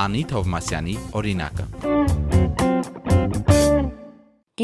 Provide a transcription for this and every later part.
Անի Թովմասյանի օրինակը։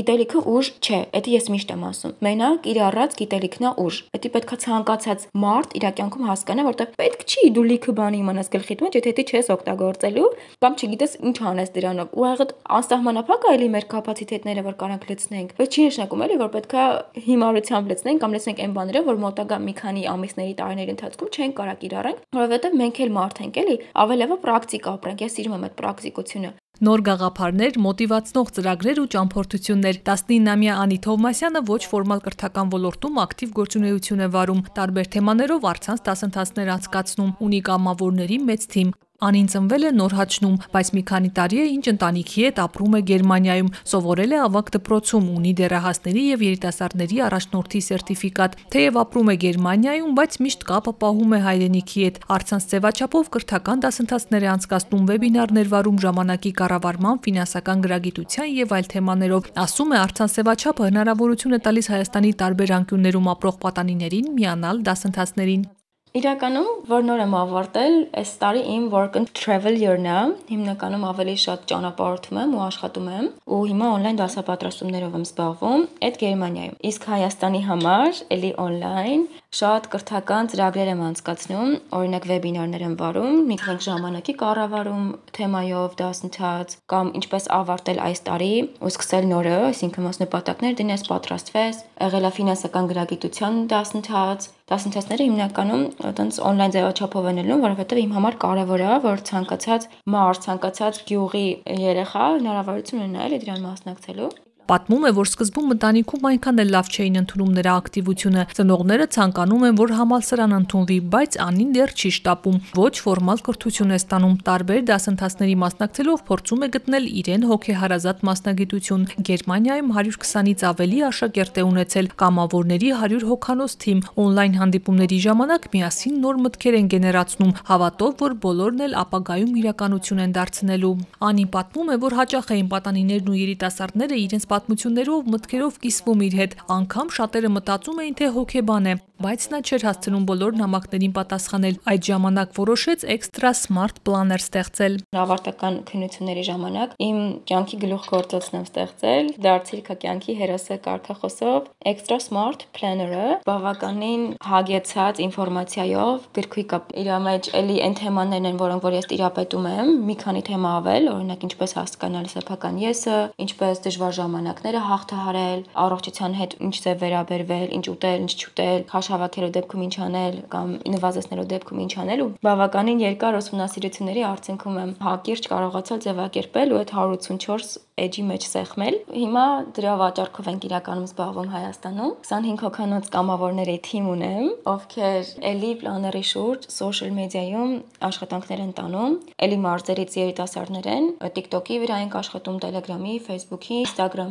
Գիտելիքը ուժ չէ, դա ես միշտ եմ ասում։ Մենակ իր առած գիտելիքն է ուժ։ Դա պետքա ցանկացած մարդ իր կյանքում հասկանա, որտեղ պետք չի դու լիքը բան իմանաս գլխիդ մեջ, եթե դու չես օգտագործելու, կամ չգիտես ինչ անես դրանով։ Ու եղած անսահմանափակ է էլի մեր կապացիտետները, որ կարանք լցնենք։ Բայց չի նշանակում էլի, որ պետքա հիմարությամբ լցնենք կամ լցնենք այն բաները, որ մոտակա մի քանի ամիսների, տարիների ընթացքում չեն կարա կիրառենք, որովհետև մենք էլ մարդ ենք էլի, ավելևը պրակտիկ ապրենք։ Ես սիրում եմ այդ պրակտիկությունը Նոր գաղափարներ, մոտիվացնող ծրագրեր ու ճամփորդություններ։ 19-ամյա Անի Թովմասյանը ոչ ֆորմալ կրթական ոլորտում ակտիվ գործունեություն է վարում։ Տարբեր թեմաներով առցանց դասընթացներ անցկացնում, ունի կամավորների մեծ թիմ։ Անին ծնվել է Նոր Հաչնում, բայց մի քանի տարի է ինչ ընտանիքի հետ ապրում է Գերմանիայում, սովորել է ավագ դպրոցում, ունի դեռահասների եւ երիտասարդների առաջնորդի սերտիֆիկատ։ Թեև ապրում է Գերմանիայում, բայց միշտ կապը պահում է հայրենիքի հետ։ Արցանց ձևաչափով կրթական դասընթացներ է անցկացնում, վեբինարներ վարում ժամանակի կառավարման, ֆինանսական գրագիտության եւ այլ թեմաներով։ Ասում է, արցանց ձևաչափը հնարավորություն է տալիս Հայաստանի տարբեր անկյուններում ապրող պատանիներին միանալ դասընթացներին։ Իրականում, որ նոր եմ ավարտել, այս տարի իմ work and travel year-ն է։ Հիմնականում ավելի շատ ճանապարհորդում եմ ու աշխատում եմ, ու հիմա on-line դասապատրաստումներով եմ զբաղվում, այդ Գերմանիայում։ Իսկ Հայաստանի համար էլի on-line շատ կրթական ծրագրեր եմ անցկացնում, օրինակ վեբինարներ եմ վարում, մի քանի ժամանակի կառավարում թեմայով դասընթաց կամ ինչպես ավարտել այս տարի ու սկսել նորը, այսինքն մաս նպատակներ դնես, պատրաստվես, եղել է ֆինանսական գրագիտության դասընթաց, դասընթացները հիմնականում այտենց on-line ձևաչափով են ելնում, որովհետև իմ համար կարևոր է, որ ցանկացած մարդ, ցանկացած գյուղի երեխա հնարավորություն ունենա էլի դրան մասնակցելու։ Պատմում է, որ սկզբում ընտանիքում այնքան էլ լավ չէին ընդունում նրա ակտիվությունը։ Ծնողները ցանկանում են, որ համալսարան ընդունվի, բայց Անին դեռ չի շտապում։ Ոչ ֆորմալ կրթություն է ստանում, տարբեր դասընթացների մասնակցելով փորձում է գտնել իրեն հոգեհարազատ մասնագիտություն։ Գերմանիայում 120-ից ավելի աշակերտ է ունեցել, կամավորների 100 հոգանոց թիմ։ Օնլայն հանդիպումների ժամանակ միասին նոր մտքեր են գեներացնում, հավատով, որ բոլորն էլ ապագայում իրականություն են դարձնելու։ Անին պատմում է, որ հաճախ էին պատանիներն ու երիտասարդները իրենց պատմություններով, մտքերով կիսվում իր հետ։ Անկամ շատերը մտածում էին, թե հոգեբան է, բայց նա չէր հասցնում բոլոր նամակներին պատասխանել։ Այդ ժամանակ որոշեց Extra Smart Planner ստեղծել։ Ավարտական քննությունների ժամանակ իմ կյանքի գլուխգործոցն եմ ստեղծել, դարձել քա կյանքի հերոսը կարգախոսով Extra Smart Planner-ը բավականին հագեցած ինֆորմացիայով գրքույկ է։ Իր մեջ էլի այն թեմաներն են, որոնք որ ես տիրապետում եմ, մի քանի թեմա ավել, օրինակ ինչպես հասկանալ սեփական եսը, ինչպես դժվար ժամանակ ժամանակները հաղթահարել, առողջության հետ ինչ ձև վերաբերվել, ինչ ուտել, ինչ չուտել, քաշ հավաքելու դեպքում ինչ անել կամ նվազեցնելու դեպքում ինչ անել ու բավականին երկար ուսումնասիրությունների արդյունքում եմ հակիրճ կարողացել ձևակերպել ու այդ 184 էջի մեջ սեղմել։ Հիմա դրա վաճառքով ենք իրականում զբաղվում Հայաստանում։ 25 հոգանոց կամավորների թիմ ունեմ, ովքեր էլի պլաների շուրջ սոշիալ մեդիայում աշխատանքներ են տանում, էլի մարզերից երիտասարդներ են, TikTok-ի վրա ենք աշխատում, Telegram-ի, Facebook-ի,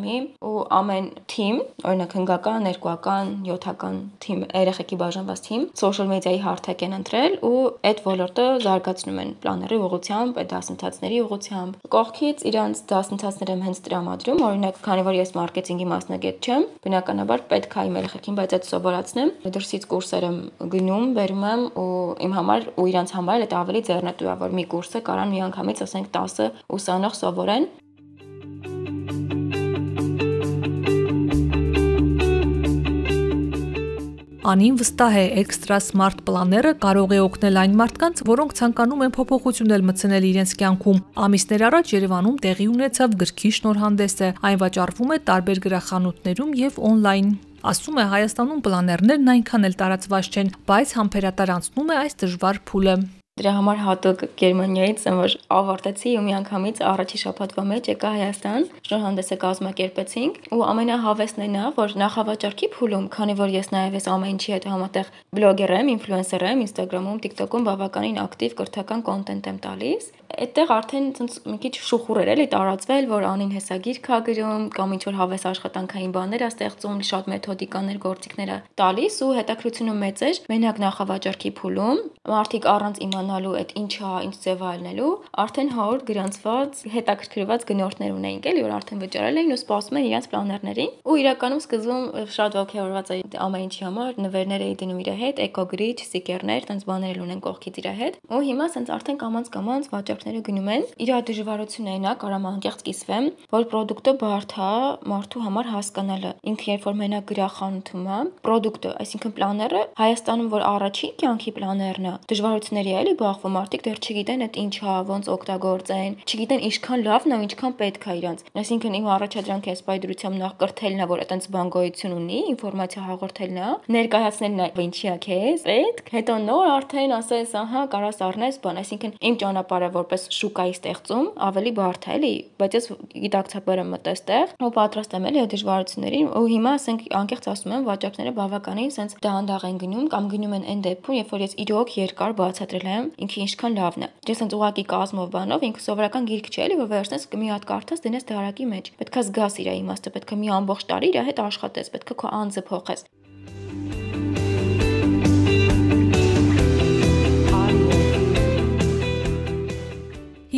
Instagram-ի ու ամեն թիմ, օրինակ հնգական, երկուական, յոթական թիմ, երեխեքի բաժանված թիմ, սոշիալ մեդիայի հարթակ են ընտրել ու այդ ոլորտը զարգացնում են պլաների ուղղությամբ, դասընթացների ուղղությամբ։ Կողքից իրանց դասընթացները հենց տրամադրում, օրինակ, քանի որ ես մարքեթինգի մասնագետ չեմ, բնականաբար պետք է իմ երեխեքին բայց այդ սովորացնեմ։ Դրսից կուրսեր եմ գնում, բերում եմ ու իմ համար ու իրանց համար էլ ավելի ձեռնտու է, որ մի կուրսը կարան միանգամից ասենք 10 ուսանող սովորեն Անին վստահ է Extra Smart Planner-ը կարող է օգնել այն մարդկանց, որոնք ցանկանում են փոփոխություններ մտցնել իրենց կյանքում։ Ամիսներ առաջ Երևանում տեղի ունեցավ գրքի շնորհանդեսը։ Այն վաճառվում է տարբեր գրախանութներում եւ on-line։ Ասում է Հայաստանում պլաներներն այնքան էլ տարածված չեն, բայց համբերատար անցնում է այս դժվար փուլը։ Դրա համար հատուկ Գերմանիայից որ ավարտեցի ու միանգամից առաջի շաբաթվա մեջ եկա Հայաստան, շնորհանդեսը կազմակերպեցինք ու ամենահավեսն այն է, որ նախավաճառքի փուլում, քանի որ ես նաև ես ամեն ինչի հետ համատեղ բլոգեր եմ, ինֆլուենսեր եմ, Instagram-ում, TikTok-ում բավականին ակտիվ կրթական կոնտենտ եմ տալիս, այդտեղ արդեն ցած մի քիչ շուխուր էր էլի տարածվել, որ անին հեսա գիրք ա գրում կամ ինչ որ հավես աշխատանքային բաներ ա ստեղծում, շատ մեթոդիկաներ, գործիքներ ա տալիս ու հետաքրությունը մեծ էր։ Մենակ նախավաճառքի փուլում մարդիկ առանց իմանալու այդ ինչ ա, ինչ ձև ալնելու, արդեն 100 գրանցված հետաքրքրված գնորդներ ունեինք էլի, որ արդեն վճարել էին ու սպասում են իրենց պլաներներին։ Ու իրականում սկզբում շատ ողջավորված էի ամեն ինչի համար, նվերներ էի դնում իր հետ, էկոգրիչ, ստիկերներ, տենց բաներ ունեն կողքից իր հետ։ Ու հիմա սենց արդեն կամած կամած վաճառ վաճառքները գնում են։ Իր դժվարությունն է, կարամ անկեղծ կիսվեմ, որ product-ը բարդ է մարդու համար հասկանալը։ Ինքը երբ որ մենակ գրախանութում է, product-ը, այսինքն պլաները Հայաստանում որ առաջին կյանքի պլաներն է, դժվարությունների էլի բախվում, մարդիկ դեռ չգիտեն այդ ինչ է, ոնց օգտագործեն, չգիտեն ինչքան լավն է, ինչքան պետք է իրանց։ Այսինքն իմ առաջադրանքը այս բայդրությամբ նախ կրթելն է, որ այտենց բան գոյություն ունի, ինֆորմացիա հաղորդելն է, ներկայացնելն է, ինչի է քեզ պետք, հետո նոր արդեն ասես, ահա, կարաս առնես բան, այսինքն իմ ճանապարհը որպես շուկայի ստեղծում ավելի բարդ է, էլի, բայց ես գիտակցաբար եմ մտել այստեղ, ու պատրաստ եմ էլի այդ դժվարություններին, ու հիմա ասենք անկեղծ ասում եմ, վաճառքները բավականին sense դանդաղ են գնում կամ գնում են այն դեպքում, երբ որ ես իրոք երկար բացատրել եմ ինքը ինչքան լավն է։ Ես sense ուղակի կազմով բանով ինքը սովորական գիրք չէ, էլի, որ վերցնես մի հատ կարդաս դնես դարակի մեջ։ Պետքա զգաս իր իմաստը, պետքա մի ամբողջ տարի իր հետ աշխատես, պետքա քո անձը փոխես։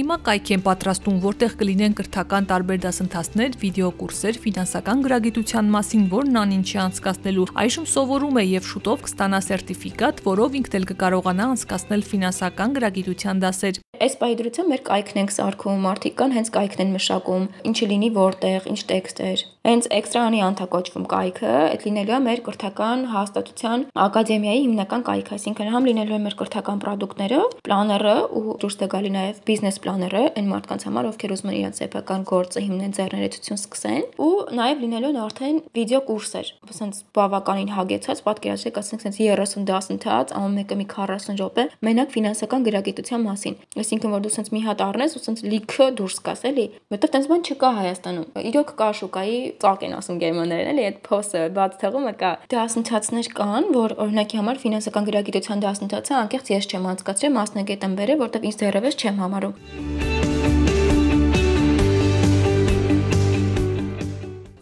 Հիմա կայք են պատրաստում, որտեղ կլինեն կրթական տարբեր դասընթացներ, վիդեոկուրսեր, ֆինանսական գրագիտության մասին, որն անինչի անցկացնելու։ Այժմ սովորում է եւ շուտով կստանա սերտիֆիկատ, որով ինքն էլ կկարողանա անցկացնել ֆինանսական գրագիտության դասեր։ Այս բայդրությամբ մեր կայքն ենք սարքում, մարդիկ կան հենց կայքն են մշակում, ինչը լինի որտեղ, ինչ տեքստեր։ Հենց էքստրանի անթա կոչվում կայքը, այդ լինելու է մեր կրթական հաստատության ակադեմիայի հիմնական կայքը, այսինքն համ լինելու է մեր կրթական ապրանքները, պլաները ու դուրս է գալի նաև բիզնես պլաները այն մարդկանց համար, ովքեր ուզում են իրենց սեփական գործը հիմնեն, ձեռներեցություն սկսեն, ու նաև լինելու են արդեն վիդեո կուրսեր, ասենց բավականին հագեցած, պատկերացրեք, ասենք ասենց 30 դասընթաց, ամեն մեկը մի 40 րոպե, մենակ ֆինանսական գրագիտության մասին։ Այսինքն որ դու ասենց մի հատ առնես ու ասենց լիքը դուրս գաս, էլի, որտեղ տենց բան չկա Հայաստանում։ Իրոք կա շուկայի ծակ են ասում գերմաներեն, էլի, այդ փոսը բաց թողումը կա։ Դասընթացներ կան, որ օրինակի համար ֆինանսական գրագիտության դասընթացը անկեղծ ես չեմ անցկացրել, մասնագետ եմ բերել, որտեղ ինձ դեռևս չեմ համարում։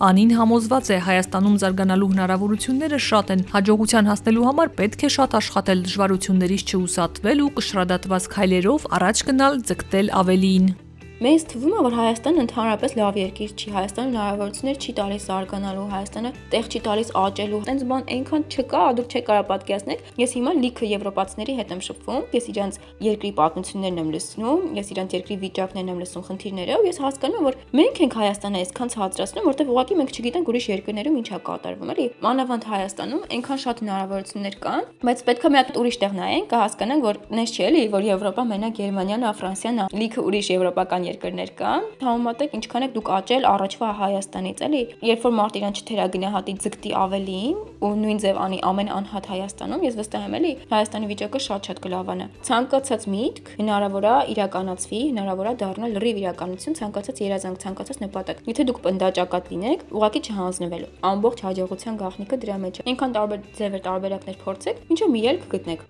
Անին համոզված է Հայաստանում զարգանալու հնարավորությունները շատ են։ Հաջողության հասնելու համար պետք է շատ աշխատել, դժվարություններից չուսատվել ու կշռադատված քայլերով առաջ գնալ, ձգտել ավելին։ Մեզ թվում է, որ Հայաստանը ընդհանրապես լավ երկիր չի, Հայաստանը հնարավորություններ չի տալիս զարգանալու, Հայաստանը տեղ չի տալիս աճելու։ Տենց բան այնքան չկա, դուք չեք կարող պատկերացնել։ Ես հիմա լիքը եվրոպացիների հետ եմ շփվում, ես իրանց երկրի պատմություններն եմ լսնում, ես իրանց երկրի վիճակներն եմ լսում, խնդիրները, ու ես հասկանում եմ, որ մենք ենք Հայաստանը այսքան ցածրացնում, որտեղ ուղղակի մենք չգիտենք ուրիշ երկրներում ինչ է կատարվում, էլի։ Մանավանդ Հայաստանում այնքան շատ հնարավորություններ կան, բայց պետք է մի հատ ուրիշ տեղ նայենք, կհասկանանք, որ նես չէ, էլի, որ Եվրոպա մենակ Գերմանիան, Ֆրանսիան, լիքը ուրիշ եվրոպական երկրներ կան, համեմատեք ինչքան եք դուք աճել առաջվա Հայաստանից, էլի։ Երբ որ մարդ իրան չթերագնահատի ձգտի ավելին ու նույն ձև անի ամեն անհատ Հայաստանում, ես վստահ եմ, էլի, Հայաստանի վիճակը շատ-շատ կլավանա։ Ցանկացած միտք հնարավոր է իրականացվի, հնարավոր է դառնալ լրիվ իրականություն, ցանկացած երազանք, ցանկացած նպատակ։ Եթե դուք պնդաճակատ լինեք, ուղղակի չհանձնվելու։ Ամբողջ հաջողության գաղտնիքը դրա մեջ է։ Այնքան տարբեր ձևեր, տարբերակներ փորձեք, ինչը մի ելք գտնեք։